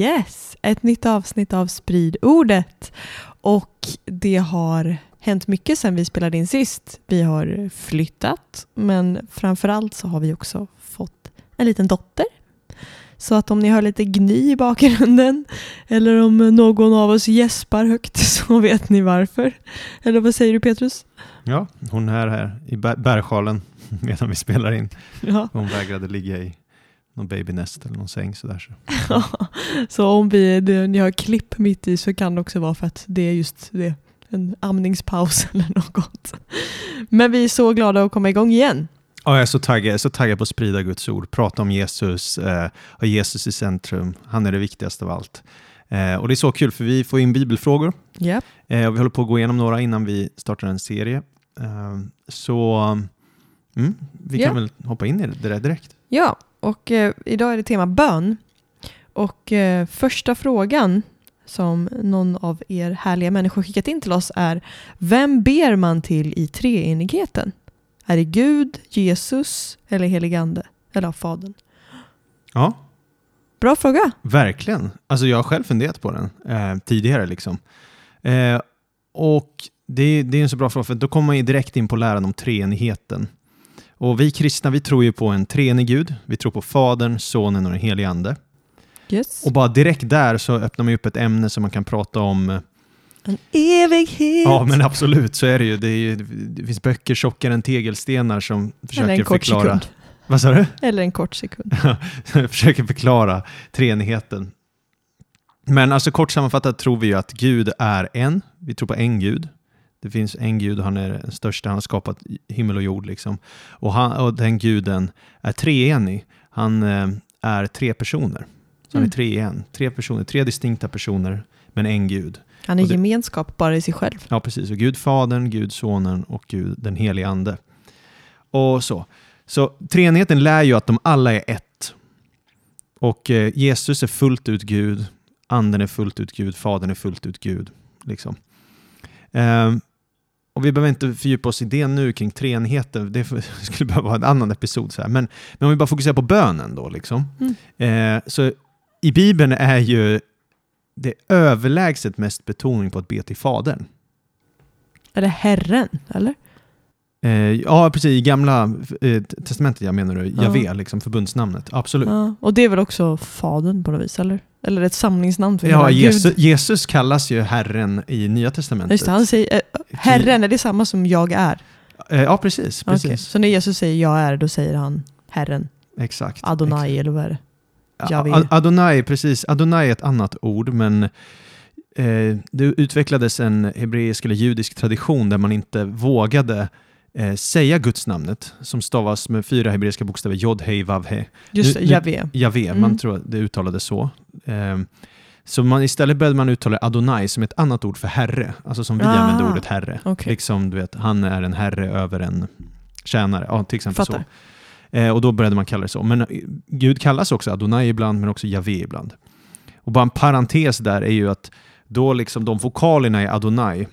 Yes, ett nytt avsnitt av Sprid ordet. Och det har hänt mycket sedan vi spelade in sist. Vi har flyttat, men framförallt så har vi också fått en liten dotter. Så att om ni hör lite gny i bakgrunden eller om någon av oss gäspar högt så vet ni varför. Eller vad säger du Petrus? Ja, hon är här i bär- bärsjalen medan vi spelar in. Ja. Hon vägrade ligga i någon babynest eller någon säng sådär. Så. så om vi, det, ni har klipp mitt i så kan det också vara för att det är just det. En amningspaus eller något. Men vi är så glada att komma igång igen. Ja, jag är så taggad, jag är så taggad på att sprida Guds ord, prata om Jesus, eh, ha Jesus i centrum. Han är det viktigaste av allt. Eh, och det är så kul för vi får in bibelfrågor. Yep. Eh, och vi håller på att gå igenom några innan vi startar en serie. Eh, så mm, vi kan väl hoppa in i det där direkt. Ja, och eh, idag är det tema bön. Och eh, första frågan som någon av er härliga människor skickat in till oss är Vem ber man till i treenigheten? Är det Gud, Jesus eller heligande? Eller av Fadern? Ja, Bra fråga. Verkligen. Alltså jag har själv funderat på den eh, tidigare. Liksom. Eh, och det, det är en så bra fråga, för då kommer man direkt in på läran om treenigheten. Och vi kristna, vi tror ju på en treenig Gud. Vi tror på Fadern, Sonen och den helige Ande. Yes. Och bara direkt där så öppnar man upp ett ämne som man kan prata om. eh, En evighet. Ja, men absolut, så är det ju. Det, är ju, det finns böcker tjockare än tegelstenar som eller försöker en kort förklara... sekund. Vad sa du? Eller en kort sekund. försöker förklara treenigheten. Men alltså kort sammanfattat tror vi ju att Gud är en. Vi tror på en Gud. Det finns en Gud han är den största. Han har skapat himmel och jord. Liksom. Och, han, och den guden är treenig. Han eh, är tre personer. Så han Mm. är tre i en. Tre personer, tre distinkta personer, men en Gud. Han är det- gemenskap bara i sig själv. Ja, precis. Och Gud Fadern, Gud Sonen och Gud den helige Ande. Och så. Så treenigheten lär ju att de alla är ett. Och eh, Jesus är fullt ut Gud, Anden är fullt ut Gud, Fadern är fullt ut Gud. Liksom. Ehm, och vi behöver inte fördjupa oss i det nu kring treenigheten, det skulle behöva vara en annan episod. Så här. Men, men om vi bara fokuserar på bönen då. Liksom. Eh, så i Bibeln är ju det överlägset mest betoning på att be till Fadern. Är det Herren? Eller? Eh, ja, precis. I gamla eh, testamentet, jag menar du, Ja. Javé, liksom förbundsnamnet. Absolut. Ja, Ja. Och det är väl också Fadern på något vis? Eller? Eller ett samlingsnamn för Gud? Jesus, Jesus kallas ju Herren i Nya testamentet. Just det, han säger, eh, Herren, är det samma som jag är? Eh, ja, precis. precis. Okej, Så när Jesus säger jag är, då säger han Herren, Exakt. Adonai eller vad är det? Javé. Adonai, precis. Adonai är ett annat ord, men eh, det utvecklades en hebreisk eller judisk tradition där man inte vågade eh, säga gudsnamnet som stavas med fyra hebreiska bokstäver, jod, hej, vav, he. Just det, Javé. Javé, Mm. man tror att det uttalades så. Ehm, så man, istället började man uttala Adonai som ett annat ord för herre, alltså som vi Ah, använder ordet herre. okej. Liksom, du vet, han är en herre över en tjänare, ja, till exempel Fattar. så. Eh, och då började man kalla det så. Men eh, Gud kallas också Adonai ibland, men också Javé ibland. Och bara en parentes där är ju att då liksom de vokalerna i Adonai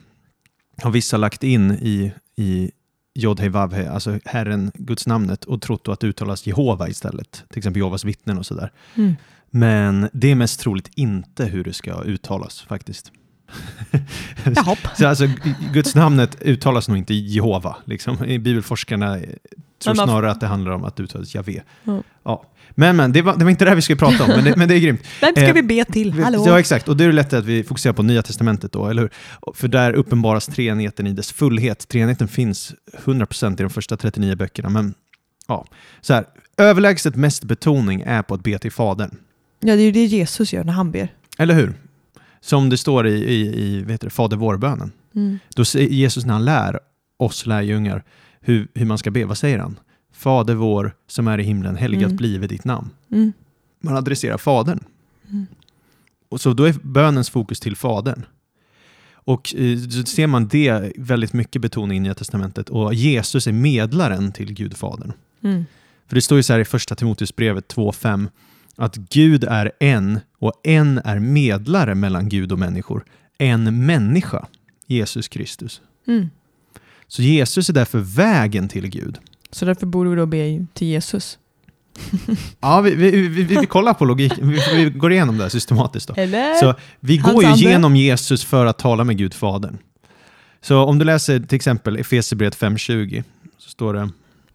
har vissa lagt in i, i Jod Hei Vav Hei, alltså Herren, Guds namnet och trott att det uttalas Jehova istället. Till exempel Jehovas vittnen och sådär. Mm. Men det är mest troligt inte hur det ska uttalas faktiskt. Så alltså, Guds namnet uttalas nog inte Jehova. Liksom. Bibelforskarna tror Men man- snarare att det handlar om att det uttalas Javé. Ja. Ja. Men, men det, var, det var inte det här vi skulle prata om, men det, men det är grymt. Vem ska Eh, vi be till? Hallå? Ja, exakt. Och det är lätt att vi fokuserar på Nya Testamentet då, eller hur? För där uppenbaras treenigheten i dess fullhet. Treenigheten finns 100% i de första 39 böckerna, men ja. Så här, överlägset mest betoning är på att be till Fadern. Ja, det är ju det Jesus gör när han ber. Eller hur? Som det står i, i, i vet du, Fader vår-bönen. Mm. Då Jesus när han lär oss lärjungar hur, hur man ska be, vad säger han? Fader vår som är i himlen, helgat Mm. blive ditt namn. Mm. Man adresserar Fadern. Mm. Och så då är bönens fokus till Fadern. Och eh, så ser man det väldigt mycket betonat i Nya Testamentet och Jesus är medlaren till Gud Fadern. Mm. För det står ju så här i första Timoteusbrevet 2.5 att Gud är en och en är medlare mellan Gud och människor. En människa, Jesus Kristus. Mm. Så Jesus är därför vägen till Gud. Så därför borde vi då be till Jesus. Ja, vi, vi, vi, vi, kollar på logiken, vi, vi går igenom det här systematiskt. Då. Eller? Så vi går ju genom Jesus för att tala med Gud Fadern. Så om du läser till exempel Efesierbrevet 5.20 så står det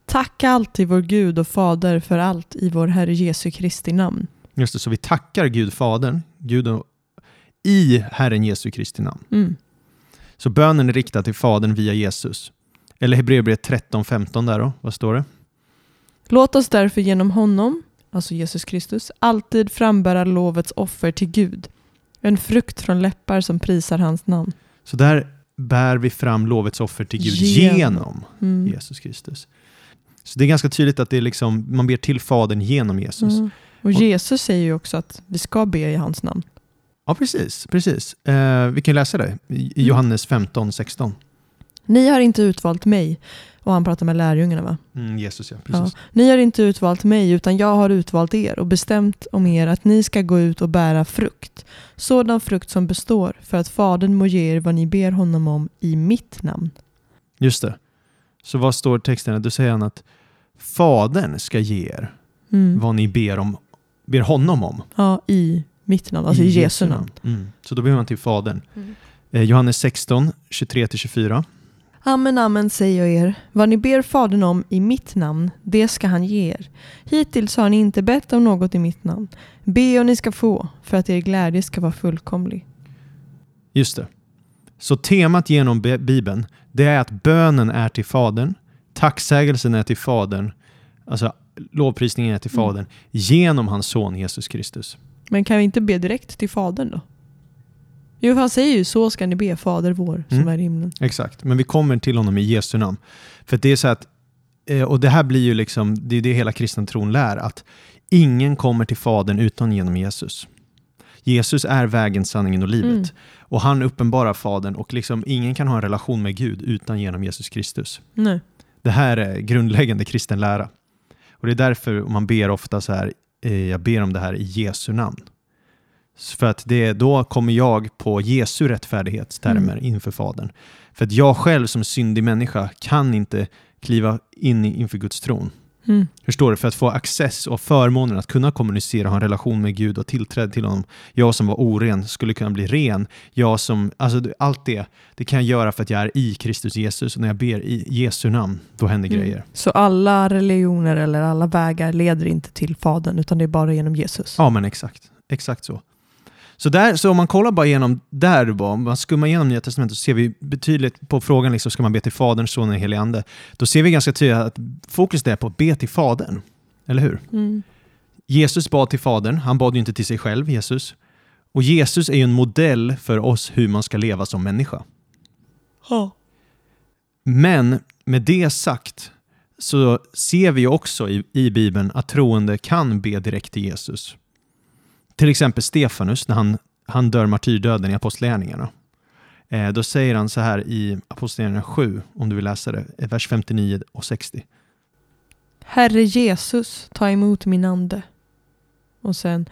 Tacka alltid vår Gud och Fader för allt i vår Herre Jesu Kristi namn. Just det, så vi tackar Gud Fadern, Gud och, i Herren Jesu Kristi namn. Mm. Så bönen är riktad till Fadern via Jesus. Eller Hebreerbrevet 13.15 där då, vad står det? Låt oss därför genom honom, alltså Jesus Kristus, alltid frambära lovets offer till Gud. En frukt från läppar som prisar hans namn. Så där bär vi fram lovets offer till Gud Genom. genom Mm. Jesus Kristus. Så det är ganska tydligt att det är liksom, man ber till Fadern genom Jesus. Mm. Och Jesus säger ju också att vi ska be i hans namn. Ja, precis. precis. Eh, vi kan läsa det Mm. Johannes 15, 16. Ni har inte utvalt mig. Och han pratar med lärjungarna va? Mm, Jesus, ja. Precis. Ja. Ni har inte utvalt mig utan jag har utvalt er och bestämt om er att ni ska gå ut och bära frukt. Sådan frukt som består för att Fadern må ge er vad ni ber honom om i mitt namn. Just det. Så vad står texten? Då säger han att Fadern ska ge er Mm. vad ni ber, om, ber honom om. Ja, i mitt namn, alltså i Jesu namn. Mm. Så då ber man till Fadern. Mm. Eh, Johannes 16, 23-24. Amen, amen säger jag er. Vad ni ber Fadern om i mitt namn, det ska han ge er. Hittills har ni inte bett om något i mitt namn. Be och ni ska få, för att er glädje ska vara fullkomlig. Just det. Så temat genom Be- Bibeln, det är att bönen är till Fadern, tacksägelsen är till Fadern, alltså lovprisningen är till Mm. Fadern, genom hans son Jesus Kristus. Men kan vi inte be direkt till Fadern då? Jo, för han säger ju så ska ni be Fader vår som Mm. är i himlen. Exakt, men vi kommer till honom i Jesu namn. För det är så att, eh, och det här blir ju liksom, det är det hela kristna tron lär, att ingen kommer till Fadern utan genom Jesus. Jesus är vägen, sanningen och livet. Mm. Och han uppenbarar Fadern och liksom ingen kan ha en relation med Gud utan genom Jesus Kristus. Nej. Det här är grundläggande kristen lära. Och det är därför man ber ofta så här, jag ber om det här i Jesu namn. För att det, då kommer jag på Jesu rättfärdighetstermer Mm. inför Fadern. För att jag själv som syndig människa kan inte kliva in i- inför Guds tron. Mm. Förstår du? För att få access och förmånen att kunna kommunicera ha en relation med Gud och tillträde till honom. Jag som var oren skulle kunna bli ren. Jag som, alltså allt det, det kan jag göra för att jag är i Kristus Jesus. Och när jag ber i Jesu namn, då händer Mm. grejer. Så alla religioner eller alla vägar leder inte till Fadern utan det är bara genom Jesus. Ja, men exakt. Exakt så. Så, där, så om man kollar bara igenom där, bara, om man skummar igenom Nya Testamentet så ser vi betydligt på frågan, liksom, ska man be till Fadern, Sonen och Helige Ande? Då ser vi ganska tydligt att fokus är på att be till Fadern. Eller hur? Mm. Jesus bad till Fadern, han bad ju inte till sig själv, Jesus. Och Jesus är ju en modell för oss hur man ska leva som människa. Ja. Men med det sagt så ser vi också i, i Bibeln att troende kan be direkt till Jesus. Till exempel Stefanus när han, han dör martyrdöden i Apostlagärningarna. Eh, då säger han så här i Apostlagärningarna 7, om du vill läsa det, eh, vers 59 och 60. Herre Jesus, ta emot min ande. Och sen,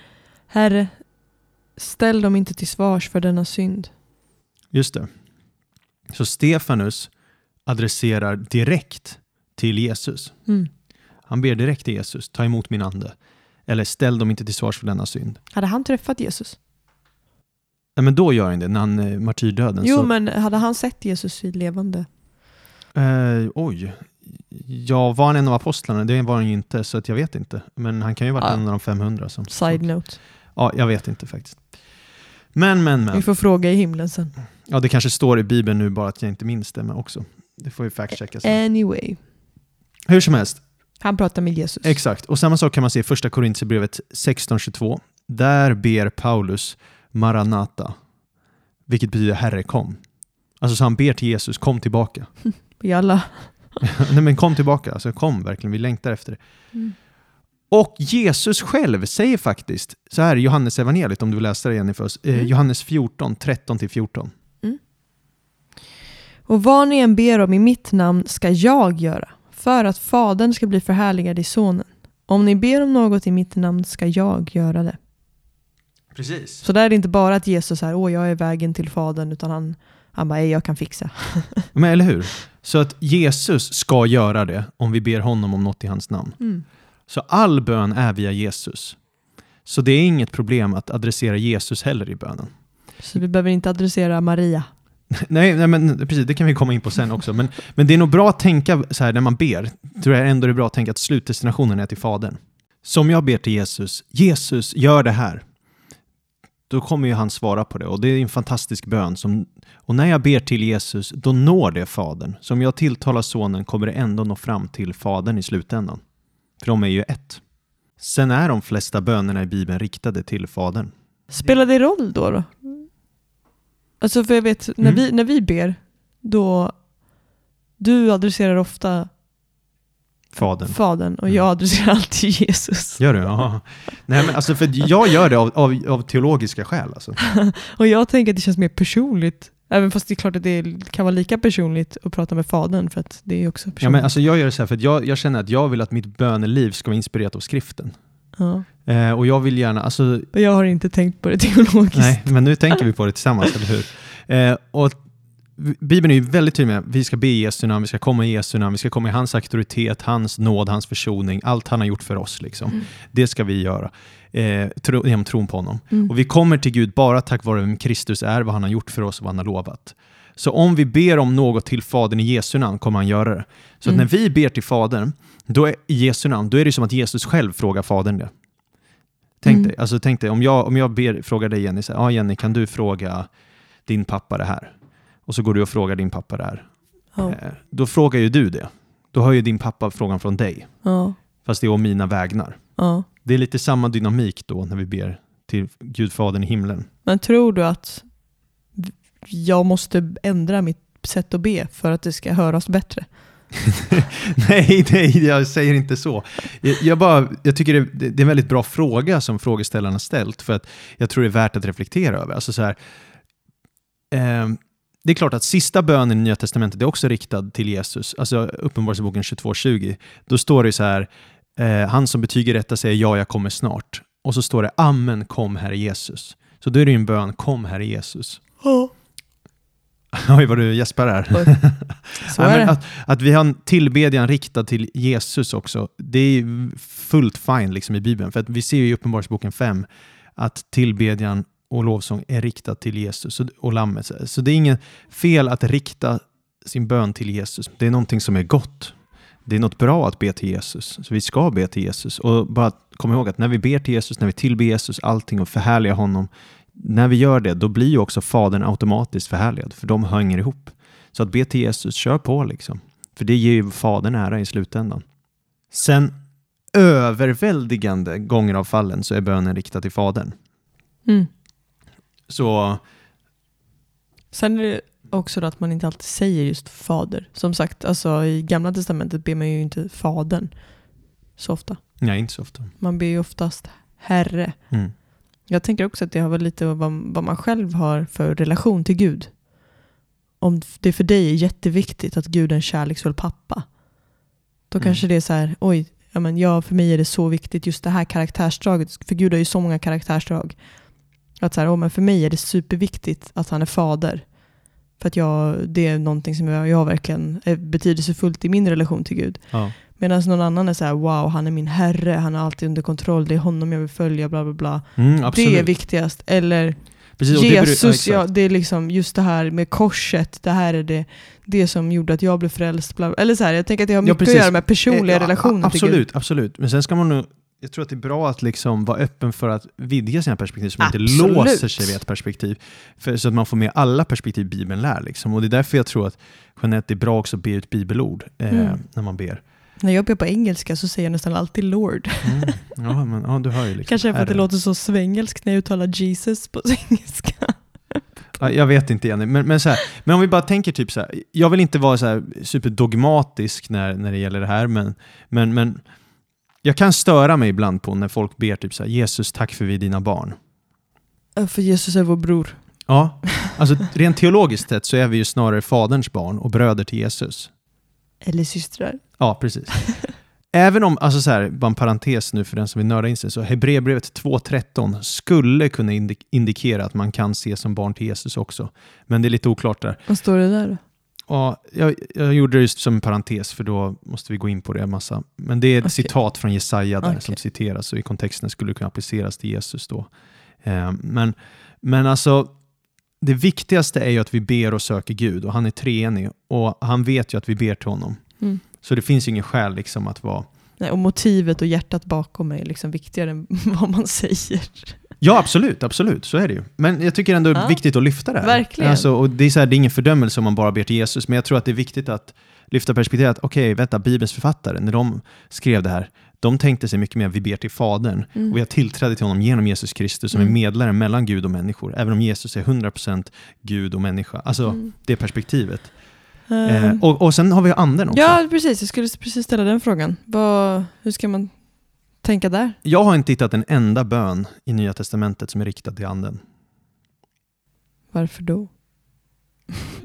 Herre, ställ dem inte till svars för denna synd. Just det. Så Stefanus adresserar direkt till Jesus. Mm. Han ber direkt till Jesus, ta emot min ande. Eller ställ dem inte till svars för denna synd. Hade han träffat Jesus? Nej, men då gör han det, när han eh, martyrdöden. Jo, så, men hade han sett Jesus levande? eh, oj. Ja, var han en av apostlarna? Det var han ju inte, så att jag vet inte. Men han kan ju ha varit Ja. en av de 500. Som, Side note. Ja, jag vet inte faktiskt. Men, men, Vi men. får fråga i himlen sen. Ja, det kanske står i Bibeln nu bara att jag inte minns det, men också. Det får vi fact-checka sen. Anyway. Hur som helst, Han pratar med Jesus. Exakt, och samma sak kan man se i första Korintierbrevet 16.22. Där ber Paulus Maranata, vilket betyder Herre kom. Alltså så han ber till Jesus, kom tillbaka. Vi alla Nej men kom tillbaka, alltså kom verkligen, vi längtar efter det. Mm. Och Jesus själv säger faktiskt, så här i Johannes evangeliet om du vill läsa det Jenny för oss, eh, Mm. Johannes 14, 13-14. Och vad ni än ber om i mitt namn ska jag göra, för att Fadern ska bli förhärligad i Sonen. Om ni ber om något i mitt namn ska jag göra det. Precis. Så där är det inte bara att Jesus är åh jag är vägen till Fadern, utan han, han bara, "Ej, jag kan fixa. Men eller hur? Så att Jesus ska göra det om vi ber honom om något i hans namn. Mm. Så all bön är via Jesus. Så det är inget problem att adressera Jesus heller i bönen. Så vi behöver inte adressera Maria. Nej, nej men precis, det kan vi komma in på sen också. Men, men det är nog bra att tänka så här när man ber, tror jag ändå det är bra att tänka att slutdestinationen är till Fadern. Så om jag ber till Jesus, Jesus, gör det här. Då kommer ju han svara på det och det är en fantastisk bön. Som, och när jag ber till Jesus, då når det Fadern. Så om jag tilltalar Sonen kommer det ändå nå fram till Fadern i slutändan. För de är ju ett. Sen är de flesta bönerna i Bibeln riktade till Fadern. Spelar det roll då? då? Alltså för jag vet, när, Mm. vi, när vi ber, då du adresserar ofta Fadern. Fadern och Mm. jag adresserar alltid Jesus. Gör du? Ja. Nej, men alltså, för jag gör det av, av, av teologiska skäl. Alltså. Och jag tänker att det känns mer personligt. Även fast det är klart att det kan vara lika personligt att prata med Fadern för att det är också personligt. Ja, men alltså, jag gör det så här för att jag, jag känner att jag vill att mitt böneliv ska vara inspirerat av skriften. Ja. Eh, och jag vill gärna, alltså, jag har inte tänkt på det teologiskt. nej, men nu tänker vi på det tillsammans, eller hur? Eh, och Bibeln är ju väldigt tydlig med att vi ska be i Jesu namn, vi ska komma i Jesu namn, vi ska komma i hans auktoritet, hans nåd, hans försoning, allt han har gjort för oss. Liksom. Mm. Det ska vi göra eh, tro, genom tron på honom. Mm. Och vi kommer till Gud bara tack vare vem Kristus är, vad han har gjort för oss och vad han har lovat. Så om vi ber om något till Fadern i Jesu namn kommer han göra det. Så Mm. när vi ber till Fadern då är, i Jesu namn, då är det som att Jesus själv frågar Fadern det. Tänk, Mm. dig, alltså, tänk dig, om jag, om jag ber, frågar dig Jenny, så här, ah, Jenny kan du fråga din pappa det här? Och så går du och frågar din pappa det här. Ja. Eh, då frågar ju du det. Då hör ju din pappa frågan från dig, Ja. fast det är om mina vägnar. Ja. Det är lite samma dynamik då när vi ber till Gudfadern i himlen. Men tror du att jag måste ändra mitt sätt att be för att det ska höras bättre? nej, nej, jag säger inte så. Jag, jag, bara, jag tycker det, det är en väldigt bra fråga som frågeställaren har ställt, för att jag tror det är värt att reflektera över. Alltså så här, eh, det är klart att sista bönen i Nya Testamentet är också riktad till Jesus, alltså Uppenbarelseboken 22.20. Då står det så här, eh, han som betyger detta säger ja, jag kommer snart. Och så står det Amen, kom Herre Jesus. Så då är det ju en bön, kom Herre Jesus. Oh. Oj, vad du gäspar här. Det. att, att vi har en tillbedjan riktad till Jesus också, det är fullt fine liksom i Bibeln. För att vi ser ju i Uppenbarelseboken 5 att tillbedjan och lovsång är riktad till Jesus och, och Lammet. Så det är inget fel att rikta sin bön till Jesus. Det är någonting som är gott. Det är något bra att be till Jesus. Så vi ska be till Jesus. Och bara kom ihåg att när vi ber till Jesus, när vi tillber Jesus allting och förhärligar honom, när vi gör det, då blir ju också Fadern automatiskt förhärligad, för de hänger ihop. Så att be till Jesus, kör på liksom. För det ger ju Fadern ära i slutändan. Sen överväldigande gånger av fallen så är bönen riktad till Fadern. Mm. Så Sen är det också att man inte alltid säger just fader. Som sagt, alltså, i gamla testamentet ber man ju inte fadern så ofta. nej, inte så ofta. Man ber ju oftast herre. Mm. Jag tänker också att det har väl lite vad, vad man själv har för relation till Gud. Om det för dig är jätteviktigt att Gud är en kärleksfull pappa. Då Mm. kanske det är så här, oj, ja, men ja, för mig är det så viktigt just det här karaktärsdraget. För Gud har ju så många karaktärsdrag. Att så här, oh, men för mig är det superviktigt att han är fader. För att jag, det är någonting som jag, jag verkligen är betydelsefullt i min relation till Gud. Ja. Medan någon annan är så här, wow, han är min herre, han är alltid under kontroll, det är honom jag vill följa, bla bla bla. Mm. Det är viktigast. Eller Precis, och det Jesus, ja, ja, det är liksom just det här med korset, det här är det, det som gjorde att jag blev frälst. Bla, eller så här, jag tänker att det har Ja, mycket precis. att göra med personliga Eh, ja, relationer. Absolut, absolut. Men sen ska man nog jag tror att det är bra att liksom vara öppen för att vidga sina perspektiv så man inte Absolut. låser sig vid ett perspektiv. För, så att man får med alla perspektiv Bibeln lär. Liksom. Och det är därför jag tror att generellt det är bra också att be ut bibelord eh, Mm. när man ber. När jag ber på engelska så säger jag nästan alltid Lord. Mm. Ja, men, ja, du hör ju. Liksom. Kanske för att det låter så svengelskt när jag uttalar Jesus på engelska. Ja, jag vet inte Jenny, men, men, så här, men om vi bara tänker typ så här, jag vill inte vara så här superdogmatisk när, när det gäller det här, men, men, men jag kan störa mig ibland på när folk ber typ så här, Jesus tack för vi är dina barn. För Jesus är vår bror. Ja, alltså rent teologiskt sett så är vi ju snarare faderns barn och bröder till Jesus. Eller systrar. Ja, precis. Även om, alltså så här, bara en parentes nu för den som vill nörda in sig, så Hebreerbrevet 2.13 skulle kunna indi- indikera att man kan ses som barn till Jesus också. Men det är lite oklart där. Vad står det där då? Ja, jag, jag gjorde det just som en parentes för då måste vi gå in på det en massa. Men det är ett Okej. citat från Jesaja där Okej. som citeras och i kontexten skulle det kunna appliceras till Jesus då. Eh, men, men alltså, det viktigaste är ju att vi ber och söker Gud och han är treenig och han vet ju att vi ber till honom. Mm. Så det finns ingen skäl liksom att vara Nej, och motivet och hjärtat bakom är liksom viktigare än vad man säger. Ja, absolut, absolut, så är det ju. Men jag tycker ändå det är viktigt att lyfta det här. Verkligen. Alltså, och det, är så här, det är ingen fördömelse om man bara ber till Jesus, men jag tror att det är viktigt att lyfta perspektivet att okej, vänta, Bibelns författare, när de skrev det här, de tänkte sig mycket mer att vi ber till Fadern Mm. och vi har tillträde till honom genom Jesus Kristus som Mm. är medlaren mellan Gud och människor, även om Jesus är 100% Gud och människa. Alltså Mm. det perspektivet. Eh, Eh, och, och sen har vi anden också. ja, precis. Jag skulle precis ställa den frågan. Vad, hur ska man tänka där? Jag har inte hittat en enda bön i Nya Testamentet som är riktad till anden. Varför då?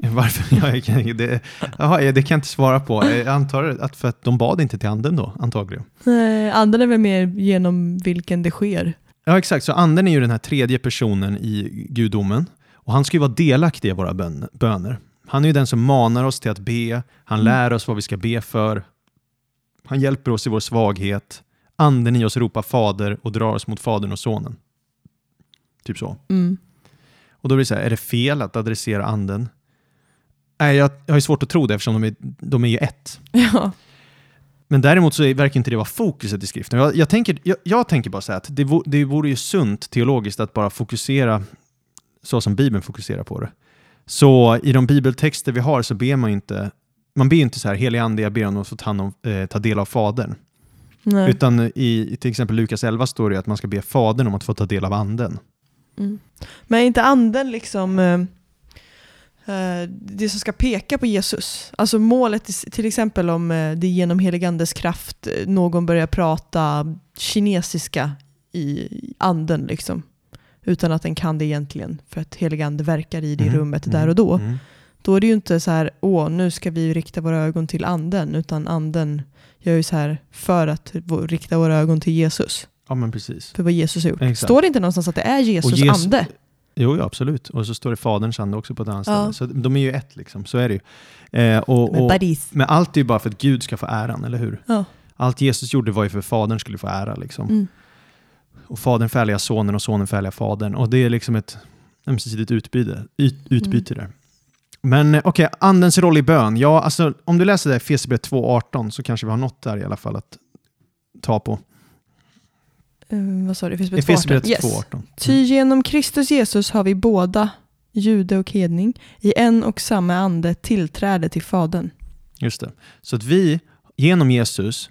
Varför? Jag, kan- det, jaha, det kan jag inte svara på. Jag antar att för att de bad inte till anden då, antagligen. Nej, anden är väl mer genom vilken det sker. Ja, exakt. Så anden är ju den här tredje personen i gudomen. Och han ska ju vara delaktig i våra bön, böner. Han är ju den som manar oss till att be. Han Mm. lär oss vad vi ska be för. Han hjälper oss i vår svaghet. Anden i oss ropar fader och drar oss mot fadern och sonen. Typ så. Mm. Och då blir det så här, är det fel att adressera anden? Nej, jag, jag har svårt att tro det eftersom de är, de är ju ett. Ja. Men däremot så verkar inte det vara fokuset i skriften. Jag, jag, tänker, jag, jag tänker bara så här att det, det vore ju sunt teologiskt att bara fokusera så som Bibeln fokuserar på det. Så i de bibeltexter vi har så ber man inte, man ber inte så här, helig ande, jag ber om att få ta, om, eh, ta del av Fadern. Nej. Utan i, i till exempel Lukas 11 står det att man ska be Fadern om att få ta del av anden. Mm. Men är inte anden liksom eh, eh, det som ska peka på Jesus? Alltså målet, till exempel om eh, det är genom heligandes kraft eh, någon börjar prata kinesiska i anden liksom. Utan att den kan det egentligen för att heligande verkar i det Mm, rummet mm, där och då. mm. Då är det ju inte så här, åh nu ska vi rikta våra ögon till anden, utan anden gör ju så här för att rikta våra ögon till Jesus. Ja, men precis. För vad Jesus har gjort. Exakt. Står det inte någonstans att det är Jesus, Jesus- ande? Jo, ja, absolut. Och så står det Faderns ande också på ett annat Ja. ställe. Så de är ju ett, liksom. så är det ju. Eh, och, och, men allt är ju bara för att Gud ska få äran, eller hur? Ja. Allt Jesus gjorde var ju för att Fadern skulle få ära. Liksom. Mm. Och Fadern förhärligar Sonen och Sonen förhärligar Fadern. Och det är liksom ett ömsesidigt utbyte, ut, utbyte där. Men eh, okej, andens roll i bön. Ja, alltså, om du läser det här Efesierbrevet 2.18 så kanske vi har något där i alla fall att ta på. Eh, vad sa du? Efesierbrevet 2.18? Efesierbrevet Yes. 2.18. Ty genom Kristus Jesus har vi båda, jude och hedning, i en och samma ande tillträde till Fadern. Just det. Så att vi, genom Jesus,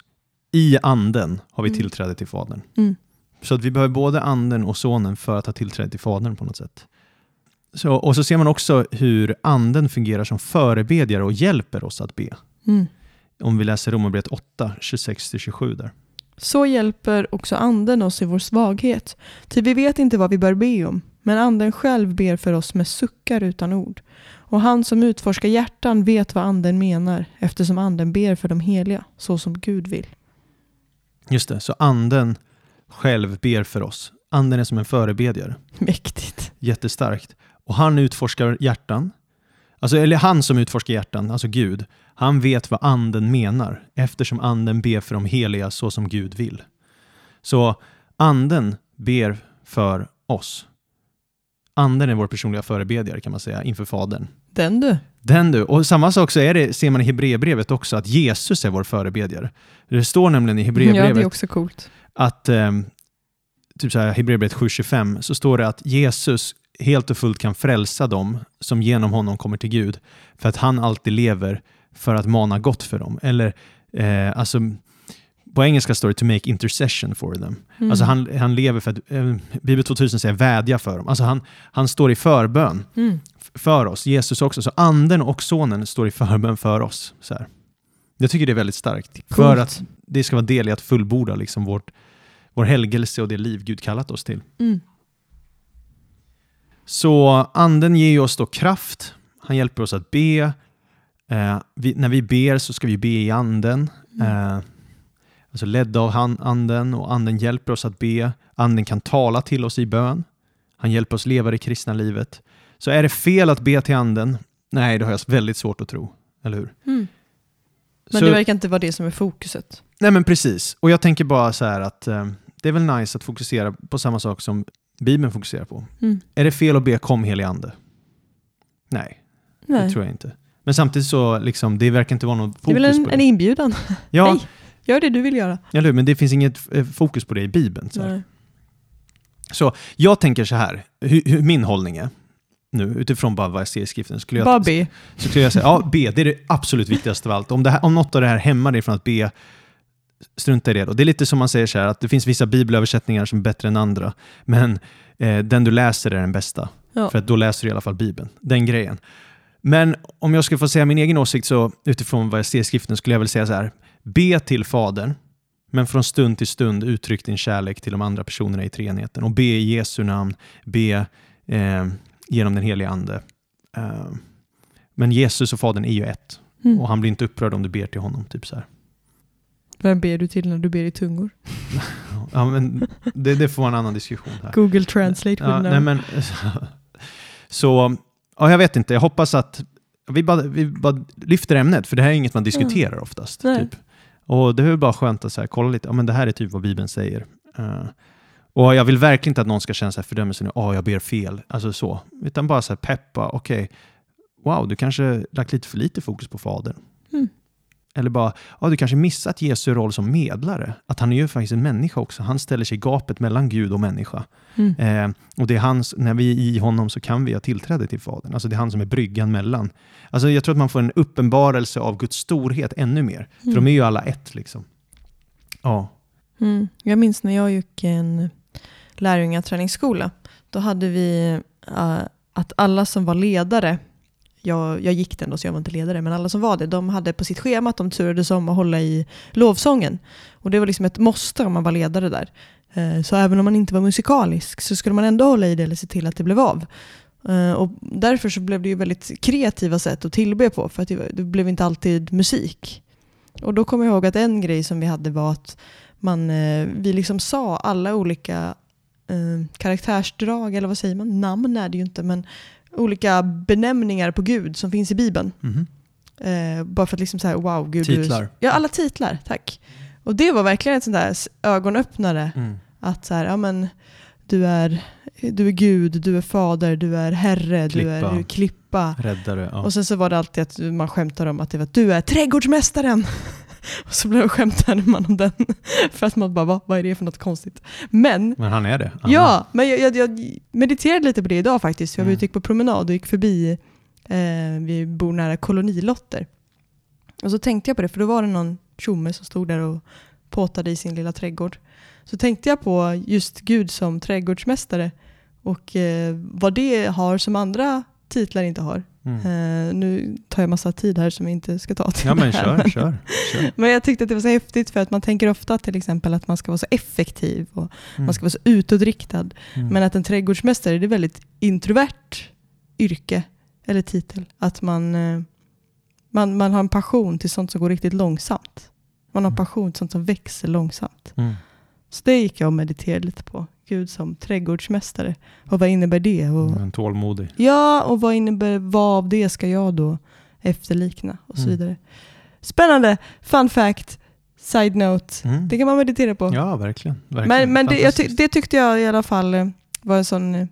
i anden har vi Mm. tillträde till Fadern. Mm. Så att vi behöver både anden och sonen för att ha tillträde till Fadern på något sätt. Så, och så ser man också hur anden fungerar som förebedjare och hjälper oss att be. Mm. Om vi läser Romarbrevet 8, 26-27 där. Så hjälper också anden oss i vår svaghet. Ty vi vet inte vad vi bör be om, men anden själv ber för oss med suckar utan ord. Och han som utforskar hjärtan vet vad anden menar, eftersom anden ber för de heliga, så som Gud vill. Just det, så anden själv ber för oss. Anden är som en förebedjare. Mäktigt. Jättestarkt. Och han utforskar hjärtan. Alltså, eller han som utforskar hjärtan, alltså Gud, han vet vad anden menar eftersom anden ber för de heliga så som Gud vill. Så anden ber för oss. Anden är vår personliga förebedjare kan man säga inför Fadern. Den du. Den du. Och samma sak så är det, ser man i Hebreerbrevet också, att Jesus är vår förebedjare. Det står nämligen i Ja, Hebreerbrevet det är också coolt. Att ehm, typ så här, Hebreerbrevet 7.25 så står det att Jesus helt och fullt kan frälsa dem som genom honom kommer till Gud för att han alltid lever för att mana gott för dem. Eller eh, alltså på engelska står det to make intercession for them. Mm. Alltså han, han lever för att, eh, Bibel 2000 säger vädja för dem. Alltså han, han står i förbön Mm. för oss, Jesus också. Så anden och sonen står i förbön för oss. Så här. Jag tycker det är väldigt starkt. För att det ska vara del i att fullborda liksom vårt, vår helgelse och det liv Gud kallat oss till. Mm. Så anden ger oss då kraft. Han hjälper oss att be. Eh, vi, när vi ber så ska vi be i anden. Eh, alltså ledda av han, anden och anden hjälper oss att be. Anden kan tala till oss i bön. Han hjälper oss leva det kristna livet. Så är det fel att be till anden? Nej, det har jag väldigt svårt att tro. Eller hur? Mm. Men Så- det verkar inte vara det som är fokuset. Nej men precis. Och jag tänker bara så här att eh, det är väl nice att fokusera på samma sak som Bibeln fokuserar på. Mm. Är det fel att be kom helig ande? Nej, det Nej. tror jag inte. Men samtidigt så, liksom, det verkar inte vara någon Det är fokus väl en, på en det. inbjudan. Ja, Hej. Gör det du vill göra. eller? Men det finns inget eh, fokus på det i Bibeln. Så, så jag tänker så här, hur, hur min hållning är nu, utifrån bara vad jag ser i skriften, skulle jag, be. så skulle jag säga, ja, be, det är det absolut viktigaste av allt. Om, det här, om något av det här hämmar dig från att be, strunta i det då. Det är lite som man säger så här, att det finns vissa bibelöversättningar som är bättre än andra, men eh, den du läser är den bästa. Ja. För att då läser du i alla fall Bibeln. Den grejen. Men om jag ska få säga min egen åsikt så utifrån vad jag ser i skriften skulle jag väl säga så här. Be till Fadern, men från stund till stund uttryck din kärlek till de andra personerna i treenigheten. Och be i Jesu namn, be eh, genom den heliga Ande. Eh, men Jesus och Fadern är ju ett. Mm. Och han blir inte upprörd om du ber till honom. Typ så här. Vem ber du till när du ber i tungor? Ja, men det, det får vara en annan diskussion här. Google Translate Ja, nej, men, så, ja, jag vet inte. Jag hoppas att vi bara, vi bara lyfter ämnet, för det här är inget man diskuterar oftast. Nej. Typ. Och det är bara skönt att så här, kolla lite, ja, men det här är typ vad Bibeln säger. Eh, och jag vill verkligen inte att någon ska känna så här fördömelse nu, åh jag ber fel, alltså så. Utan bara så här peppa, okej, wow, du kanske lagt lite för lite fokus på Fadern. Mm. Eller bara, ja, du kanske missat Jesu roll som medlare. Att han är ju faktiskt en människa också. Han ställer sig i gapet mellan Gud och människa. Mm. Eh, och det är hans, när vi är i honom så kan vi ha tillträde till Fadern. Alltså det är han som är bryggan mellan. Alltså jag tror att man får en uppenbarelse av Guds storhet ännu mer. För de är ju alla ett liksom. Ja. Mm. Jag minns när jag gick en lärjungaträningsskola. Då hade vi eh, att alla som var ledare, jag, jag gick den då så jag var inte ledare, men alla som var det, de hade på sitt schema att de turades om att hålla i lovsången. Och det var liksom ett måste om man var ledare där. Eh, så även om man inte var musikalisk så skulle man ändå hålla i det eller se till att det blev av. Eh, och därför så blev det ju väldigt kreativa sätt att tillbe på, för att det, blev inte alltid musik. Och då kommer jag ihåg att en grej som vi hade var att man, eh, vi liksom sa alla olika eh, karaktärsdrag, eller vad säger man? Namn är det ju inte, men olika benämningar på Gud som finns i Bibeln. Mhm. Eh, bara för att liksom säga wow, Gud. du Titlar. Ja, alla titlar, tack. Och det var verkligen ett sånt där ögonöppnare. Mm. Att så här, ja men du är, du är Gud, du är fader, du är herre, du är, Klippa. du är klippa. Räddare. Ja. Och sen så var det alltid att man skämtade om att det var att du är trädgårdsmästaren. Och så blev skämtade man om den. För att man bara, vad, vad är det för något konstigt? Men, Men han är det. Han ja, men jag, jag, jag mediterade lite på det idag faktiskt. Jag var Mm. ute på promenad och gick förbi, eh, vi bor nära kolonilotter. Och så tänkte jag på det, för då var det någon tjomme som stod där och påtade i sin lilla trädgård. Så tänkte jag på just Gud som trädgårdsmästare och eh, vad det har som andra titlar inte har. Mm. Eh, nu tar jag massa tid här som vi inte ska ta till Ja men det här, kör, men- kör. kör. Men jag tyckte att det var så häftigt för att man tänker ofta till exempel att man ska vara så effektiv och Mm. man ska vara så utåtriktad. Mm. Men att en trädgårdsmästare det är väldigt introvert yrke eller titel. Att man, eh, man, man har en passion till sånt som går riktigt långsamt. Man har en Mm. passion till sånt som växer långsamt. Mm. Så det gick jag och mediterade lite på. Gud som trädgårdsmästare. Och vad innebär det? Och, Men tålmodig. Ja, och vad innebär vad av det ska jag då efterlikna och så Mm. vidare. Spännande! Fun fact, side note. Mm. Det kan man meditera på. Ja, verkligen. verkligen. men men det, ty, det tyckte jag i alla fall eh, var en sån eh,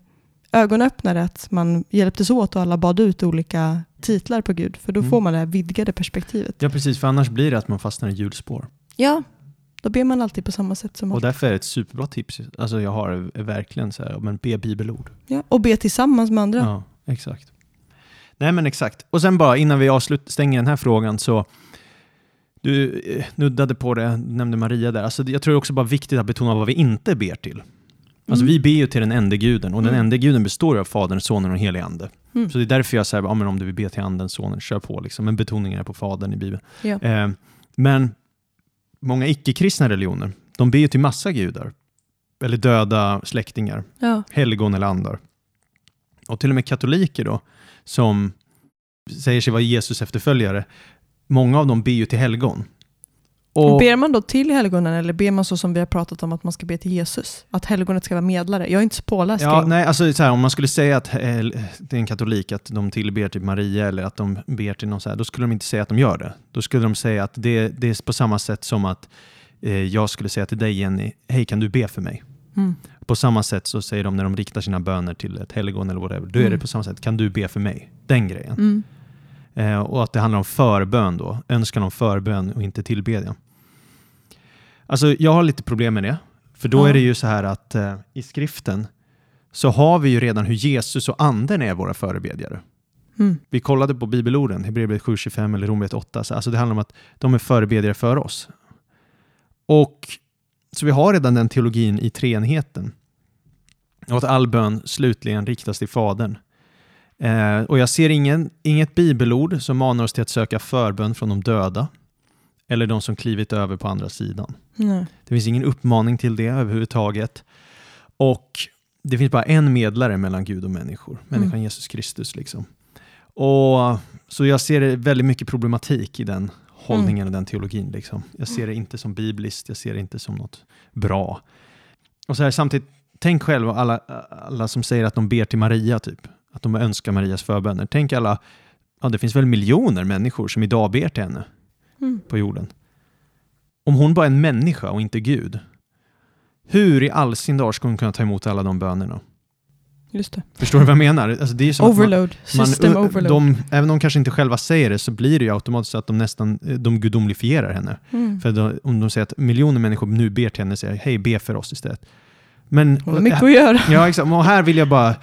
ögonöppnare att man hjälptes åt och alla bad ut olika titlar på Gud. För då Mm. får man det här vidgade perspektivet. Ja, precis. För annars blir det att man fastnar i hjulspår. Ja, då ber man alltid på samma sätt som Och alltid. därför är det ett superbra tips. Alltså jag har är verkligen så här, men be bibelord. Ja, och be tillsammans med andra. Ja, exakt. Nej men exakt. Och sen bara innan vi avslut, stänger den här frågan så du eh, nuddade på det, nämnde Maria där. Alltså, jag tror också bara viktigt att betona vad vi inte ber till. Alltså Mm. vi ber ju till den ende guden och den Mm. ende guden består av Fadern, Sonen och den helige Ande. Mm. Så det är därför jag säger, ja, men om du vill be till anden, sonen, kör på. Liksom. Men betoningen är på fadern i Bibeln. Ja. Eh, men många icke-kristna religioner, de ber ju till massa gudar. Eller döda släktingar, Ja. helgon eller andar. Och till och med katoliker då, som säger sig vara Jesus efterföljare, många av dem ber ju till helgon. Och, Ber man då till helgonen eller ber man så som vi har pratat om att man ska be till Jesus? Att helgonet ska vara medlare? Jag är inte så påläst Ja, nej, alltså så här, om man skulle säga att eh, det är en katolik, att de tillber till Maria eller att de ber till någon så här, då skulle de inte säga att de gör det. Då skulle de säga att det, det är på samma sätt som att eh, jag skulle säga till dig Jenny, hej kan du be för mig? Mm. På samma sätt så säger de när de riktar sina böner till ett helgon eller whatever, då är Mm. det på samma sätt, kan du be för mig? Den grejen. Mm. Eh, och att det handlar om förbön då, önskan om förbön och inte tillbedjan. Alltså jag har lite problem med det, för då Ja. är det ju så här att eh, i skriften så har vi ju redan hur Jesus och anden är våra förebedjare. Mm. Vi kollade på bibelorden, Hebreerbrevet 7.25 eller Romarbrevet 8, så alltså det handlar om att de är förebedjare för oss. Och så vi har redan den teologin i treenigheten. Och att all bön slutligen riktas till Fadern. Eh, och jag ser ingen, inget bibelord som manar oss till att söka förbön från de döda eller de som klivit över på andra sidan. Nej. Det finns ingen uppmaning till det överhuvudtaget. Och det finns bara en medlare mellan Gud och människor, människan Jesus Kristus. Liksom. Och, så jag ser väldigt mycket problematik i den hållningen och den teologin. Liksom. Jag ser det inte som bibliskt, jag ser det inte som något bra. Och så här, samtidigt, tänk själv alla, alla som säger att de ber till Maria, typ. att de önskar Marias förböner. Tänk alla, ja, det finns väl miljoner människor som idag ber till henne Mm. på jorden. Om hon bara är en människa och inte Gud, hur i all sin dar ska hon kunna ta emot alla de bönerna? Just det. Förstår du vad jag menar? Alltså det är som att man- Overload. man, System overload. De, även om de kanske inte själva säger det så blir det ju automatiskt så att de nästan de gudomlifierar henne. Mm. För då, om de säger att miljoner människor nu ber till henne och säger hej, be för oss istället. Men, Hon har mycket att göra. ja, exakt. Och här vill jag bara eh,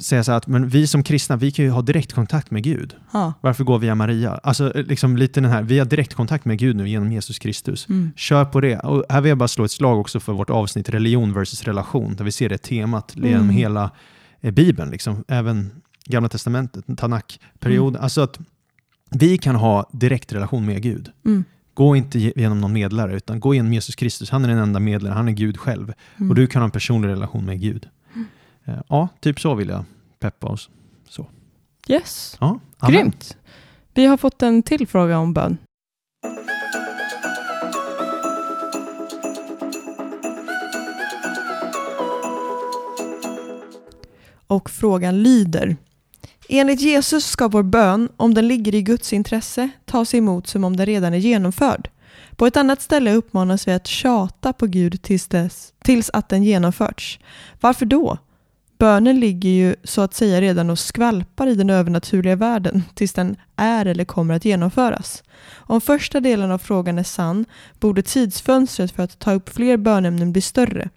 säga så att men vi som kristna, vi kan ju ha direktkontakt med Gud. Ja. Varför gå via Maria? Alltså liksom lite den här, vi har direktkontakt med Gud nu genom Jesus Kristus. Mm. Kör på det. Och här vill jag bara slå ett slag också för vårt avsnitt religion versus relation, där vi ser det temat genom Mm. hela eh, Bibeln, liksom. även Gamla Testamentet, Tanakh-perioden. Mm. Alltså att vi kan ha direkt relation med Gud. Mm. Gå inte ge- genom någon medlare, utan gå genom Jesus Kristus. Han är den enda medlaren, han är Gud själv. Mm. Och du kan ha en personlig relation med Gud. Eh, Ja, typ så vill jag peppa oss. Yes. Ja, amen. Grymt. Vi har fått en till fråga om bön. Och frågan lyder. Enligt Jesus ska vår bön, om den ligger i Guds intresse, tas emot som om den redan är genomförd. På ett annat ställe uppmanas vi att tjata på Gud tills, dess, tills att den genomförts. Varför då? Bönen ligger ju så att säga redan och skvalpar i den övernaturliga världen tills den är eller kommer att genomföras. Om första delen av frågan är sann borde tidsfönstret för att ta upp fler bönämnen bli större.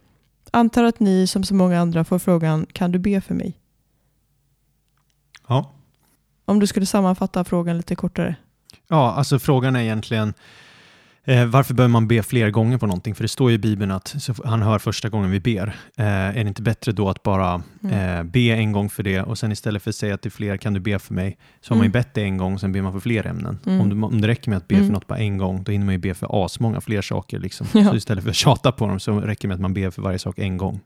Antar att ni som så många andra får frågan kan du be för mig? Ja. Om du skulle sammanfatta frågan lite kortare. Ja, alltså frågan är egentligen eh, varför bör man be fler gånger på någonting? För det står ju i Bibeln att han hör första gången vi ber. Eh, är det inte bättre då att bara Mm. eh, be en gång för det och sen istället för att säga till fler kan du be för mig så har man ju Mm. bett det en gång och sen ber man för fler ämnen. Mm. Om, det, om det räcker med att be Mm. för något bara en gång då hinner man ju be för asmånga fler saker. Liksom. Ja. Så istället för att tjata på dem så räcker det med att man ber för varje sak en gång.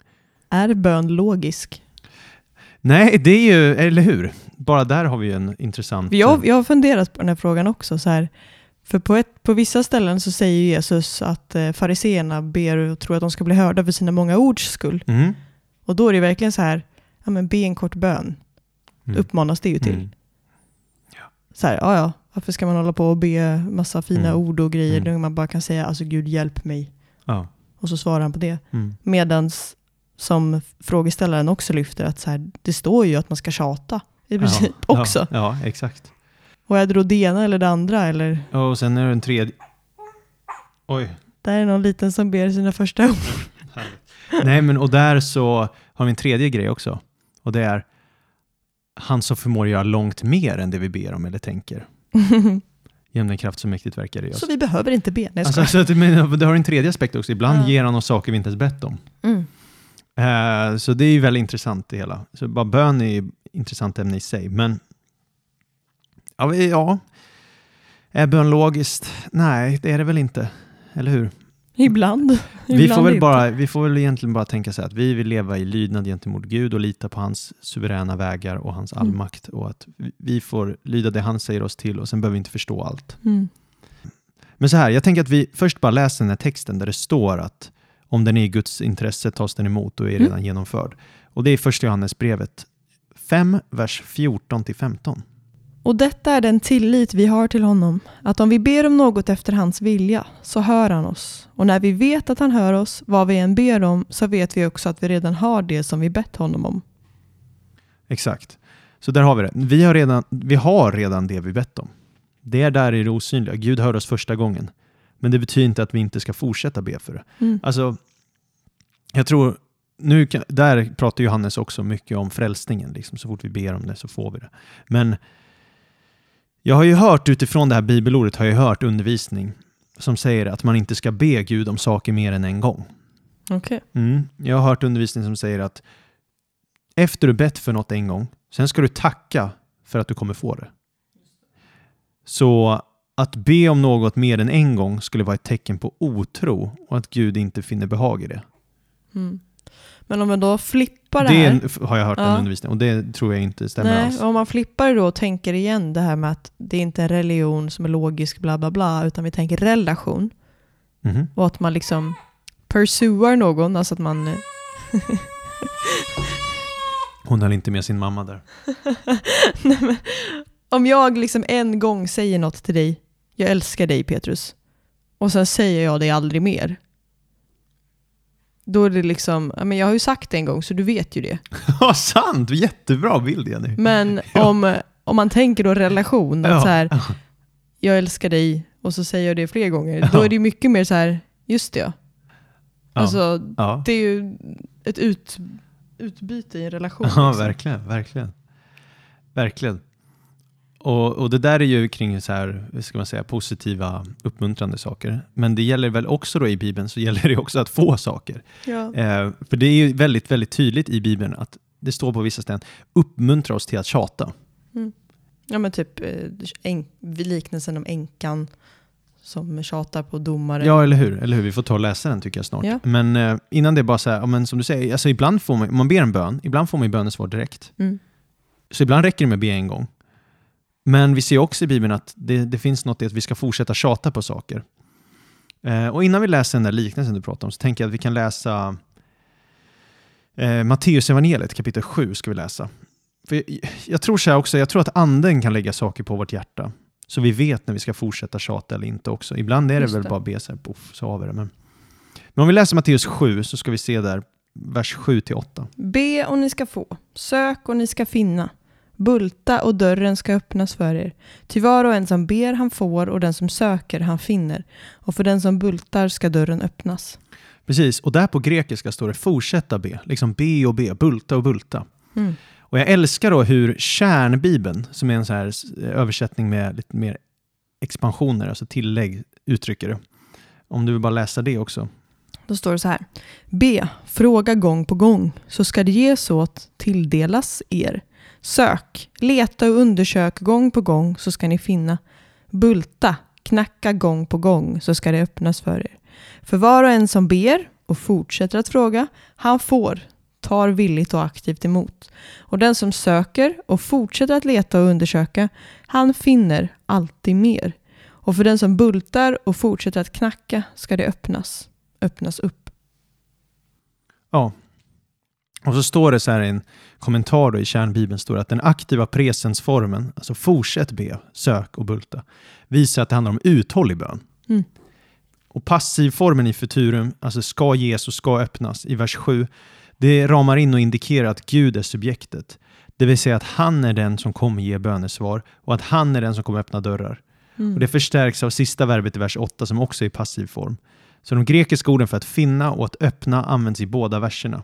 Är bön logisk? Nej, det är ju, eller hur? Bara där har vi en intressant... Jag, jag har funderat på den här frågan också. Så här, för på, ett, på vissa ställen så säger Jesus att eh, fariseerna ber och tror att de ska bli hörda för sina många ords skull. Mm. Och då är det verkligen så här, ja men be en kort bön. Mm. Uppmanas det ju till. Mm. Så här, ja ja, varför ska man hålla på och be massa fina Mm. ord och grejer Mm. när man bara kan säga alltså Gud hjälp mig. Ja. Och så svarar han på det. Mm. Medans som frågeställaren också lyfter att så här, det står ju att man ska tjata i princip ja, också. Ja, ja, exakt. Och är det då det ena eller det andra? Eller Och sen är det en tredje... Oj. där är någon liten som ber sina första ord. Nej, men och där så har vi en tredje grej också. Och det är han som förmår göra långt mer än det vi ber om eller tänker. Genom den kraft som mäktigt verkar i oss. så vi behöver inte be. Nej, Alltså, skojar. så att, men, det har en tredje aspekt också. Ibland Ja. ger han oss saker vi inte ens bett om. mm. Eh, så det är ju väldigt intressant det hela. Så bara bön är ju intressant ämne i sig. Men ja, ja. är bön logiskt? Nej, det är det väl inte. Eller hur? Ibland. Vi får, väl inte. bara, vi får väl egentligen bara tänka så här att vi vill leva i lydnad gentemot Gud och lita på hans suveräna vägar och hans Mm. allmakt och att vi- får lyda det han säger oss till och sen behöver vi inte förstå allt. Mm. Men så här, jag tänker att vi först bara läser den här texten där det står att om den är i Guds intresse tas den emot och är Mm. redan genomförd. Och det är första Johannesbrevet 5, vers 14 till 15. Och detta är den tillit vi har till honom, att om vi ber om något efter hans vilja, så hör han oss. Och när vi vet att han hör oss, vad vi än ber om, så vet vi också att vi redan har det som vi bett honom om. Exakt. Så där har vi det. Vi har redan, vi har redan det vi bett om. Det är där i det osynliga. Gud hör oss första gången. Men det betyder inte att vi inte ska fortsätta be för det. Mm. Alltså, jag tror, nu kan, där pratar Johannes också mycket om frälsningen. Liksom, så fort vi ber om det så får vi det. Men jag har ju hört utifrån det här bibelordet, har jag hört undervisning som säger att man inte ska be Gud om saker mer än en gång. Okej. Mm. Jag har hört undervisning som säger att efter du bett för något en gång, sen ska du tacka för att du kommer få det. Så att be om något mer än en gång skulle vara ett tecken på otro och att Gud inte finner behag i det. Mm. Men om man då flippar det, Det här. är- har jag hört en Ja. undervisning och det tror jag inte stämmer Nej, alls. om man flippar det då och tänker igen det här med att det är inte är en religion som är logisk bla bla bla, utan vi tänker relation. Mhm. Och att man liksom pursuar någon, alltså att man... Hon höll inte med sin mamma där. Nej, men, om jag liksom en gång säger något till dig, jag älskar dig Petrus, och sen säger jag det aldrig mer. Då är det liksom, men jag har ju sagt det en gång så du vet ju det. Ja, sant! Jättebra bild Jenny. Men Ja. om, om man tänker då relation, Ja. så här, jag älskar dig och så säger jag det fler gånger, då Ja. är det mycket mer så här, just det ja. Alltså, det är ju ett ut, utbyte i en relation. Ja, liksom. verkligen, verkligen. Verkligen. Och, och det där är ju kring så här, ska man säga, positiva, uppmuntrande saker. Men det gäller väl också då i Bibeln, så gäller det också att få saker. Ja. Eh, för det är ju väldigt, väldigt tydligt i Bibeln att det står på vissa ställen, uppmuntra oss till att tjata. ja, men typ eh, en, liknelsen om änkan som tjatar på domaren. Ja, eller hur? Eller hur? Vi får ta och läsa den tycker jag snart. Ja. Men eh, innan det är bara så här, ja, men som du säger, alltså ibland får man, man ber en bön, ibland får man ju bönesvar direkt. Mm. Så ibland räcker det med att be en gång. Men vi ser också i Bibeln att det, det finns något i att vi ska fortsätta tjata på saker. Eh, och innan vi läser den där liknelsen du pratade om så tänker jag att vi kan läsa eh, Matteus evangeliet kapitel 7 ska vi läsa. För jag, jag tror så här också, jag tror att anden kan lägga saker på vårt hjärta. Så vi vet när vi ska fortsätta tjata eller inte också. Ibland är det Just väl det. bara att be så här, poff, så har vi det. Men, men om vi läser Matteus 7 så ska vi se där vers 7 till 8. Be och ni ska få, sök och ni ska finna, bulta och dörren ska öppnas för er. Ty var och en som ber han får och den som söker han finner, och för den som bultar ska dörren öppnas. Precis, och där på grekiska står det fortsätta be. Liksom be och be, bulta och bulta. Mm. Och jag älskar då hur kärnbibeln, som är en så här översättning med lite mer expansioner, alltså tillägg, uttrycker det. Om du vill bara läsa det också. Då står det så här. Be, fråga gång på gång, så ska det ges åt tilldelas er. Sök, leta och undersök gång på gång, så ska ni finna. Bulta, knacka gång på gång, så ska det öppnas för er. För var och en som ber och fortsätter att fråga, han får, tar villigt och aktivt emot. Och den som söker och fortsätter att leta och undersöka, han finner alltid mer. Och för den som bultar och fortsätter att knacka ska det öppnas öppnas upp. Ja. Och så står det så här i en kommentar då i kärnbibeln, står att den aktiva presensformen, alltså fortsätt be, sök och bulta, visar att det handlar om uthållig bön. Mm. Och passivformen i futurum, alltså ska ges och ska öppnas, i vers 7, det ramar in och indikerar att Gud är subjektet. Det vill säga att han är den som kommer ge bönesvar och att han är den som kommer öppna dörrar. Mm. Och det förstärks av sista verbet i vers 8 som också är i passiv form. Så de grekiska orden för att finna och att öppna används i båda verserna.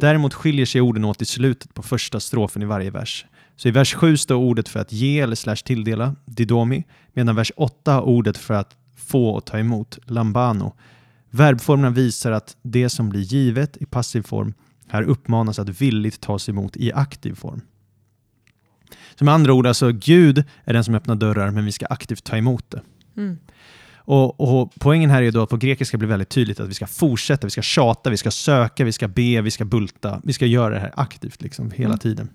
Däremot skiljer sig orden åt i slutet på första strofen i varje vers. Så i vers 7 står ordet för att ge eller slash tilldela, didomi, medan vers 8 har ordet för att få och ta emot, lambano. Verbformerna visar att det som blir givet i passiv form Här uppmanas att villigt tas emot i aktiv form. Så med andra ord, alltså Gud är den som öppnar dörrar, men vi ska aktivt ta emot det. Mm. Och, och Poängen här är då att på grekiska blir väldigt tydligt att vi ska fortsätta, vi ska tjata, vi ska söka, vi ska be, vi ska bulta. Vi ska göra det här aktivt liksom, hela Mm. tiden.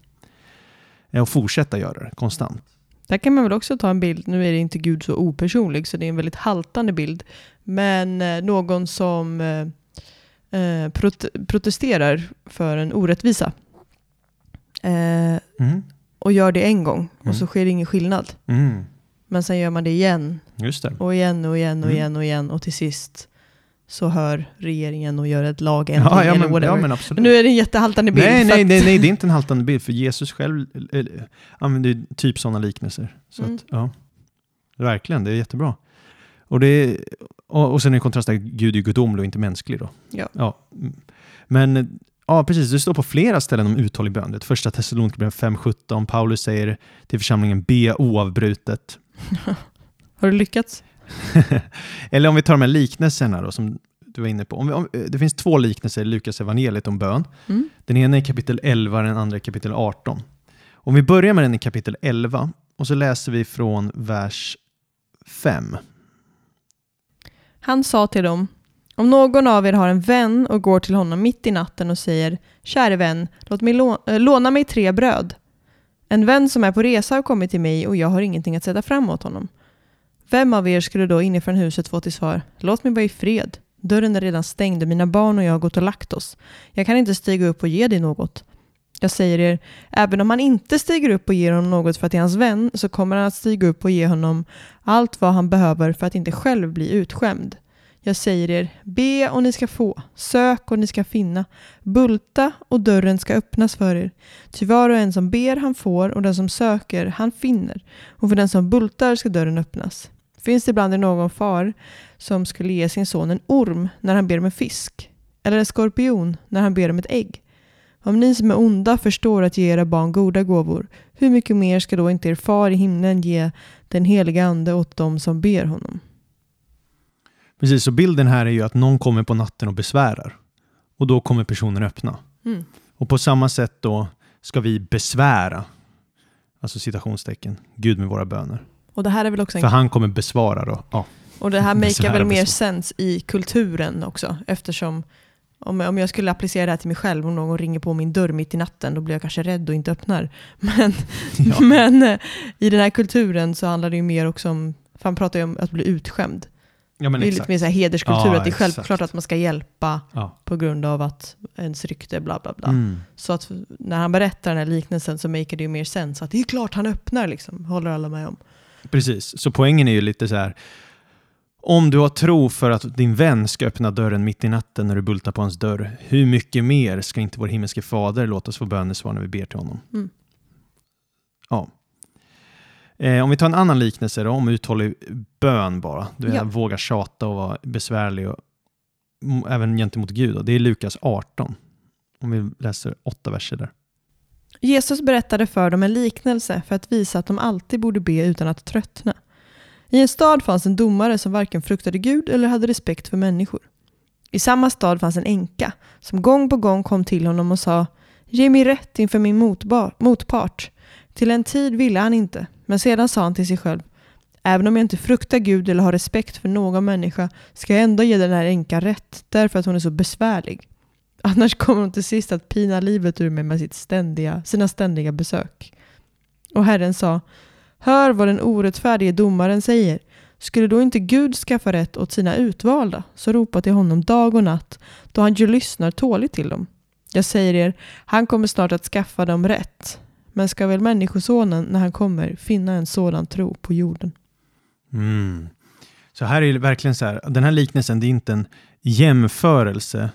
Eh, Och fortsätta göra det konstant. Där kan man väl också ta en bild, nu är det inte Gud så opersonlig så det är en väldigt haltande bild, men eh, någon som eh, eh, prot- protesterar för en orättvisa eh, Mm. och gör det en gång Mm. och så sker det ingen skillnad. Mm. Men sen gör man det igen Just det. och igen och igen och Mm. igen och igen och till sist så hör regeringen och gör ett lagändring Ja, ja, men, whatever. ja, men absolut. nu är det en jättehaltande bild. nej, nej, att- nej, nej, det är inte en haltande bild, för Jesus själv eh, använder typ sådana liknelser. Så Mm. att, ja. Verkligen, det är jättebra. Och, det är, och, och sen i kontrast att Gud är gudomlig och inte mänsklig. Då. Ja. Mm. Men ja, precis, det står på flera ställen om uthållig bön. Det första Thessalonikerbrevet 5.17, Paulus säger till församlingen be oavbrutet. Har du lyckats? Eller om vi tar de här liknelserna då, som du var inne på. Om vi, om, det finns två liknelser i Lukas evangeliet om bön. Mm. Den ena är i kapitel 11, den andra i kapitel 18. Om vi börjar med den i kapitel 11 och så läser vi från vers 5. Han sa till dem, om någon av er har en vän och går till honom mitt i natten och säger, käre vän, låt mig lå- äh, låna mig tre bröd. En vän som är på resa har kommit till mig och jag har ingenting att sätta fram åt honom. Vem av er skulle då inifrån huset få till svar, låt mig vara i fred. Dörren är redan stängd och mina barn och jag har gått och lagt oss. Jag kan inte stiga upp och ge dig något. Jag säger er, även om han inte stiger upp och ger honom något för att det är hans vän, så kommer han att stiga upp och ge honom allt vad han behöver för att inte själv bli utskämd. Jag säger er, be och ni ska få, sök och ni ska finna, bulta och dörren ska öppnas för er. Ty var och en som ber han får och den som söker han finner, och för den som bultar ska dörren öppnas. Finns det bland er någon far som skulle ge sin son en orm när han ber om en fisk? Eller en skorpion när han ber om ett ägg? Om ni som är onda förstår att ge era barn goda gåvor, hur mycket mer ska då inte er far i himlen ge den heliga ande åt dem som ber honom? Precis, så bilden här är ju att någon kommer på natten och besvärar. Och då kommer personen öppna. Mm. Och på samma sätt då ska vi besvära, alltså citationstecken, Gud med våra böner. Och det här är väl också en För han kommer besvara då. Ja, Och det här makar väl mer sens i kulturen också eftersom om, om jag skulle applicera det här till mig själv, om någon ringer på min dörr mitt i natten, då blir jag kanske rädd och inte öppnar. Men, Ja. men eh, i den här kulturen så handlar det ju mer också om, för han pratar ju om att bli utskämd. ja det är lite exakt. mer så här hederskultur, Ja, att det är exakt. självklart att man ska hjälpa Ja. på grund av att ens rykte bla bla bla. Mm. Så att när han berättar den här liknelsen så makar det ju mer sens, att det är klart han öppnar liksom, håller alla med om. Precis, så poängen är ju lite så här. Om du har tro för att din vän ska öppna dörren mitt i natten när du bultar på hans dörr, hur mycket mer ska inte vår himmelske fader låta oss få bönesvar när vi ber till honom? Mm. Ja. Eh, om vi tar en annan liknelse då, om uthållig bön bara. Du Ja. vågar tjata och vara besvärlig, och, även gentemot Gud. Då. Det är Lukas 18. Om vi läser åtta verser där. Jesus berättade för dem en liknelse för att visa att de alltid borde be utan att tröttna. I en stad fanns en domare som varken fruktade Gud eller hade respekt för människor. I samma stad fanns en änka som gång på gång kom till honom och sa Ge mig rätt inför min motpart. Till en tid ville han inte, men sedan sa han till sig själv Även om jag inte fruktar Gud eller har respekt för någon människa ska jag ändå ge den här änkan rätt därför att hon är så besvärlig. Annars kommer hon till sist att pina livet ur mig med sitt ständiga, sina ständiga besök. Och Herren sa, hör vad den orättfärdige domaren säger. Skulle då inte Gud skaffa rätt åt sina utvalda, så ropa till honom dag och natt, då han ju lyssnar tåligt till dem. Jag säger er, han kommer snart att skaffa dem rätt. Men ska väl Människosonen, när han kommer, finna en sådan tro på jorden? Mm. Så här är det verkligen så här, den här liknelsen det är inte en jämförelse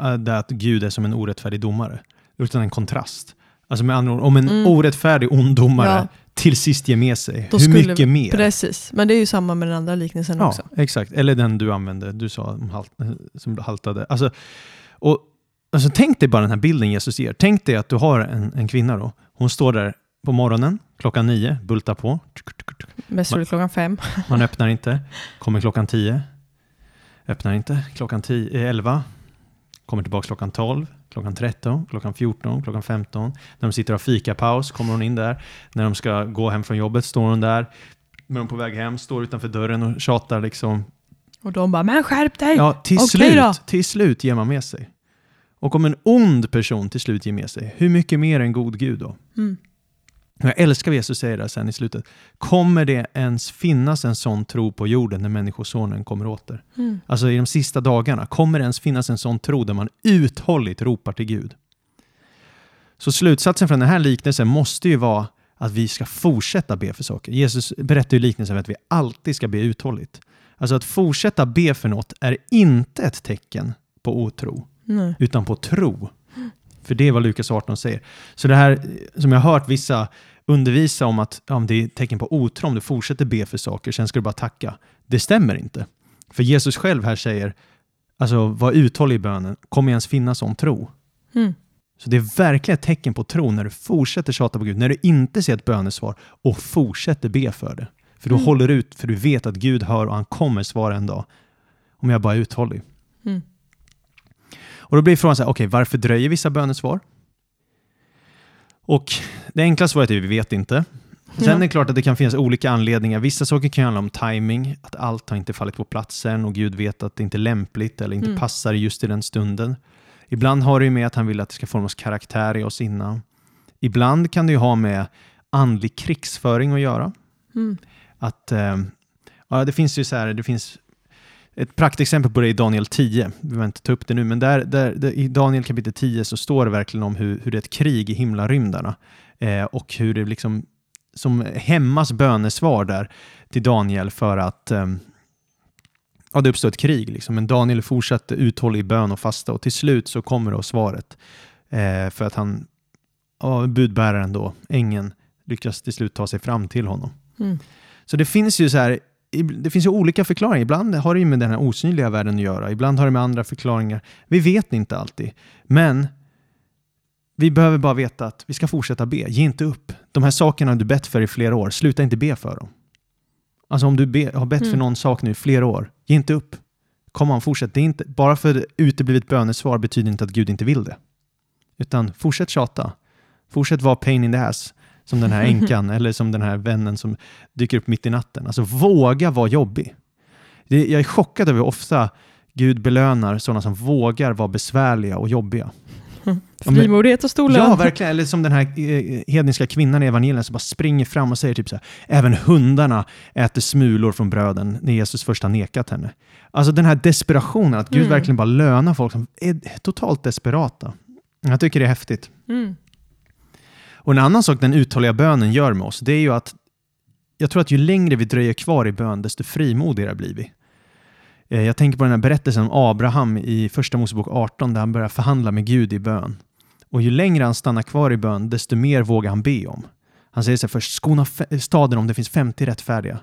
äh, där att Gud är som en orättfärdig domare, utan en kontrast. Alltså med andra ord, om en Mm. orättfärdig ond domare Ja. till sist ger med sig, Då hur skulle- mycket mer? Precis, men det är ju samma med den andra liknelsen Ja, också. exakt. Eller den du använde, du sa halt, som haltade. Alltså, och, alltså, tänk dig bara den här bilden Jesus ger. Tänk dig att du har en, en kvinna då. Hon står där på morgonen, klockan nio, bultar på. Mest troligt klockan fem. Man öppnar inte. Kommer klockan 10. Öppnar inte. Klockan 10, eh, 11. Kommer tillbaka klockan 12. klockan 13, klockan 14, klockan 15. När de sitter och har fikapaus kommer hon in där. När de ska gå hem från jobbet står hon där. När de är på väg hem står utanför dörren och tjatar liksom. Och de bara, men skärp dig! Ja, till, Okej slut, då. till slut ger man med sig. Och om en ond person till slut ger med sig, hur mycket mer en god Gud då? Mm. Jag älskar vad Jesus säger där sen i slutet. Kommer det ens finnas en sån tro på jorden när Människosonen kommer åter? Mm. Alltså i de sista dagarna, kommer det ens finnas en sån tro där man uthålligt ropar till Gud? Så slutsatsen från den här liknelsen måste ju vara att vi ska fortsätta be för saker. Jesus berättar ju liknelsen att vi alltid ska be uthålligt. Alltså att fortsätta be för något är inte ett tecken på otro, Nej. utan på tro. För det är vad Lukas 18 säger. Så det här som jag har hört vissa undervisa om att ja, det är tecken på otro om du fortsätter be för saker, sen ska du bara tacka. Det stämmer inte. För Jesus själv här säger, alltså var uthållig i bönen, kommer ens finnas sån tro? Mm. Så det är verkligen ett tecken på tro när du fortsätter tjata på Gud, när du inte ser ett bönesvar och fortsätter be för det. För du Mm. håller ut, för du vet att Gud hör och han kommer svara en dag. Om jag bara är uthållig. Mm. Och då blir frågan så här, okej, varför dröjer vissa bönesvar? Och det enkla svaret är vi vet inte. Sen är det klart att det kan finnas olika anledningar. Vissa saker kan handla om timing, att allt har inte fallit på platsen och Gud vet att det inte är lämpligt eller inte Mm. passar just i den stunden. Ibland har det ju med att han vill att det ska formas karaktär i oss innan. Ibland kan det ju ha med andlig krigsföring att göra. Mm. Att, eh, ja, det finns ju så här, det finns ett praktexempel på det i Daniel 10. Vi behöver inte ta upp det nu, men där, där, där, i Daniel kapitel 10 så står det verkligen om hur, hur det är ett krig i himlarymdarna eh, och hur det liksom som hämmas bönesvar där till Daniel för att eh, ja, det uppstår ett krig. Liksom. Men Daniel fortsatte uthållig i bön och fasta och till slut så kommer då svaret eh, för att han, ja, budbäraren då, ängeln, lyckas till slut ta sig fram till honom. Mm. Så det finns ju så här, det finns ju olika förklaringar. Ibland har det med den här osynliga världen att göra. Ibland har det med andra förklaringar. Vi vet inte alltid. Men vi behöver bara veta att vi ska fortsätta be. Ge inte upp. De här sakerna du bett för i flera år, sluta inte be för dem. Alltså om du be, har bett för Mm. någon sak nu i flera år, ge inte upp. Kom on, fortsätt. Det är inte, bara för uteblivet bönesvar betyder inte att Gud inte vill det. Utan fortsätt tjata. Fortsätt vara pain in the ass. Som den här änkan eller som den här vännen som dyker upp mitt i natten. Alltså våga vara jobbig. Det, jag är chockad över hur ofta Gud belönar sådana som vågar vara besvärliga och jobbiga. Frimodighet och stor lön. Ja, verkligen. Eller som den här eh, hedniska kvinnan i evangelien som bara springer fram och säger typ så här, även hundarna äter smulor från bröden när Jesus först har nekat henne. Alltså den här desperationen, att Gud Mm. verkligen bara lönar folk som är totalt desperata. Jag tycker det är häftigt. Mm. Och en annan sak den uthålliga bönen gör med oss, det är ju att jag tror att ju längre vi dröjer kvar i bön, desto frimodigare blir vi. Eh, jag tänker på den här berättelsen om Abraham i Första Mosebok 18, där han börjar förhandla med Gud i bön. Och ju längre han stannar kvar i bön, desto mer vågar han be om. Han säger så här först, skona staden om det finns 50 rättfärdiga.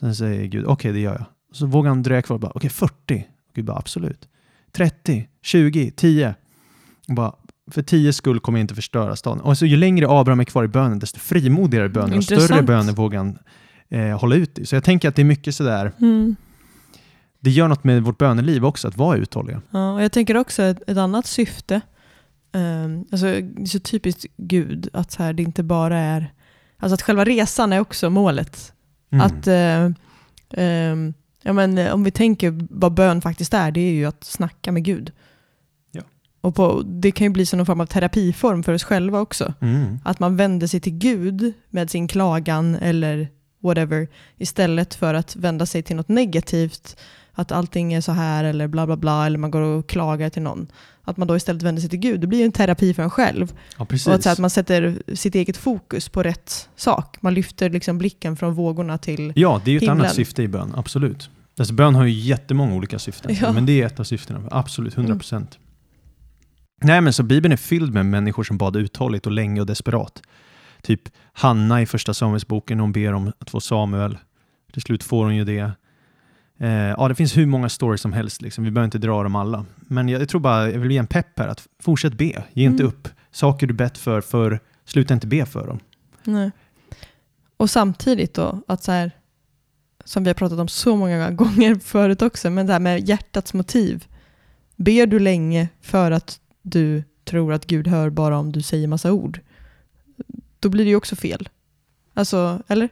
Sen säger Gud, okej det gör jag. Så vågar han dröja kvar, bara, okej 40. Gud bara, absolut. 30, 20, 10. Och bara, för 10 skull kommer jag inte förstöra staden. Och så ju längre Abraham är kvar i bönen, desto frimodigare böner och större böner vågar han eh, hålla ut i. Så jag tänker att det är mycket sådär, Mm. det gör något med vårt böneliv också, att vara uthålliga. Ja, och jag tänker också ett, ett annat syfte. Um, alltså, det är så typiskt Gud att så här, det inte bara är... Alltså att själva resan är också målet. Mm. Att, eh, ehm, ja, men, om vi tänker vad bön faktiskt är, det är ju att snacka med Gud. Och på, det kan ju bli som någon form av terapiform för oss själva också. Mm. Att man vänder sig till Gud med sin klagan eller whatever istället för att vända sig till något negativt. Att allting är så här eller bla bla bla eller man går och klagar till någon. Att man då istället vänder sig till Gud. Det blir ju en terapi för en själv. Ja, precis. Och att, så att man sätter sitt eget fokus på rätt sak. Man lyfter liksom blicken från vågorna till... Ja, det är ju ett himlen. annat syfte i bön, absolut. Alltså, bön har ju jättemånga olika syften, Ja. men det är ett av syftena, absolut, 100 procent. Nej, men så Bibeln är fylld med människor som bad uthålligt och länge och desperat. Typ Hanna i första Samuelsboken, hon ber om att få Samuel. Till slut får hon ju det. Eh, ja, det finns hur många stories som helst, liksom. vi behöver inte dra dem alla. Men jag, jag tror bara, jag vill ge en pepp här, att fortsätt be, ge inte Mm. upp. Saker du bett för, för sluta inte be för dem. Nej. Och samtidigt då, att så här, som vi har pratat om så många gånger förut också, men det här med hjärtats motiv. Ber du länge för att du tror att Gud hör bara om du säger massa ord. Då blir det ju också fel. Alltså, eller?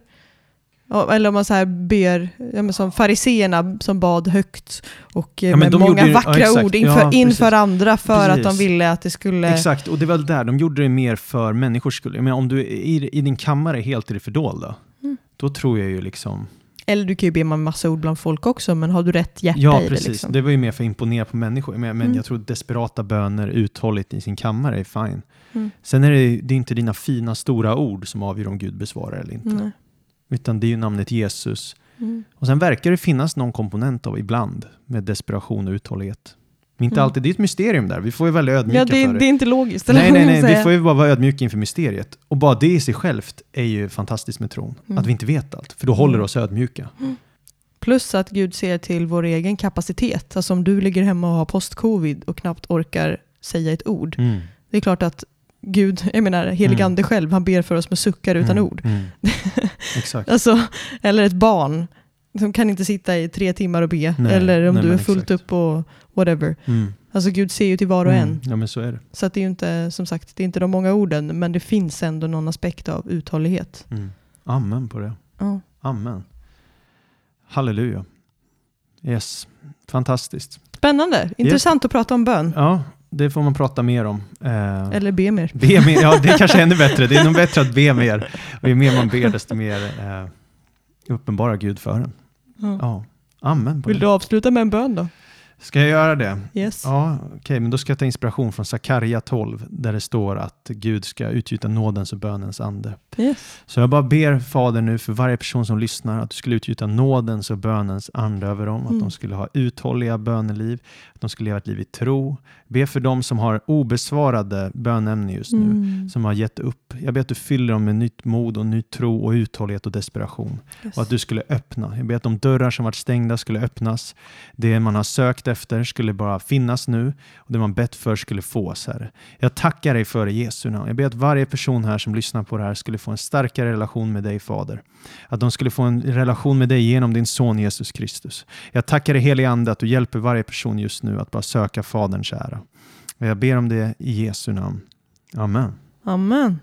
Ja, Eller om man så här ber, ja, men som fariseerna som bad högt och eh, Ja, men med många gjorde ja, vackra exakt. ord inför, Ja, inför precis. andra för att de Precis. ville att det skulle... Exakt, och det var väl där, de gjorde det mer för människors skull. Menar, om du är i, i din kammare helt i det fördolda, Mm. då tror jag ju liksom... Eller du kan ju be med massa ord bland folk också, men har du rätt hjärta Ja, i precis. det? Liksom? Det var ju mer för att imponera på människor. Men, men Mm. jag tror desperata böner uthålligt i sin kammare är fine. Mm. Sen är det, det är inte dina fina stora ord som avgör om Gud besvarar eller inte. Nej. Utan det är ju namnet Jesus. Mm. Och sen verkar det finnas någon komponent av ibland med desperation och uthållighet. Men inte Mm. alltid, det är ett mysterium där. Vi får ju väldigt ödmjuka Ja, det, för det är inte logiskt. Nej, nej, nej. Vi får ju bara vara ödmjuka inför mysteriet. Och bara det i sig självt är ju fantastiskt med tron. Mm. Att vi inte vet allt. För då håller Mm. oss ödmjuka. Plus att Gud ser till vår egen kapacitet. Alltså om du ligger hemma och har post-covid och knappt orkar säga ett ord. Mm. Det är klart att Gud, jag menar helig Mm. ande själv, han ber för oss med suckar utan Mm. ord. Mm. Exakt. Alltså, eller ett barn som kan inte sitta i tre timmar och be. Nej, eller om nej, du är fullt exakt. upp och whatever. Mm. Alltså Gud ser ju till var och Mm. en. Ja, men så är det. Så det är ju inte, som sagt, det är inte de många orden, men det finns ändå någon aspekt av uthållighet. Mm. Amen på det. Ja. Amen. Halleluja. Yes, fantastiskt. Spännande, intressant att prata om bön. Ja, det får man prata mer om. Eh, Eller be mer. Be mer, ja det är kanske ännu bättre. Det är nog bättre att be mer. Och ju mer man ber desto mer eh, uppenbarar Gud för en. Ja. Ja, amen Vill det. du avsluta med en bön då? Ska jag göra det? Yes. Ja, okej, men då ska jag ta inspiration från Sakarja 12 där det står att Gud ska utgjuta nådens och bönens ande. Yes. Så jag bara ber Fader nu för varje person som lyssnar att du skulle utgjuta nådens och bönens ande över dem. Att Mm. de skulle ha uthålliga böneliv, att de skulle leva ett liv i tro. Be för dem som har obesvarade bönämnen just nu. Mm. som har gett upp. Jag ber att du fyller dem med nytt mod och ny tro och uthållighet och desperation. Yes. Och att du skulle öppna. Jag ber att de dörrar som varit stängda skulle öppnas. Det man har sökt efter skulle bara finnas nu och det man bett för skulle fås, Herre. Jag tackar dig för det Jesu namn. Jag ber att varje person här som lyssnar på det här skulle få en starkare relation med dig, Fader. Att de skulle få en relation med dig genom din son Jesus Kristus. Jag tackar dig helige Ande att du hjälper varje person just nu att bara söka Faderns ära. Och jag ber om det i Jesu namn. Amen. Amen.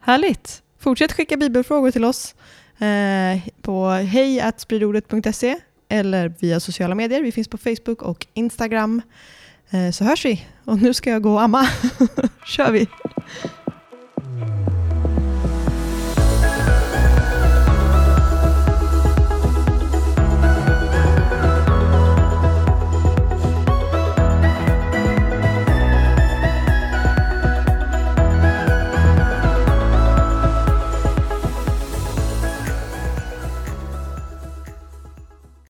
Härligt. Fortsätt skicka bibelfrågor till oss eh, på hejatspridordet.se eller via sociala medier. Vi finns på Facebook och Instagram. Eh, så hörs vi. Och nu ska jag gå och amma. kör vi.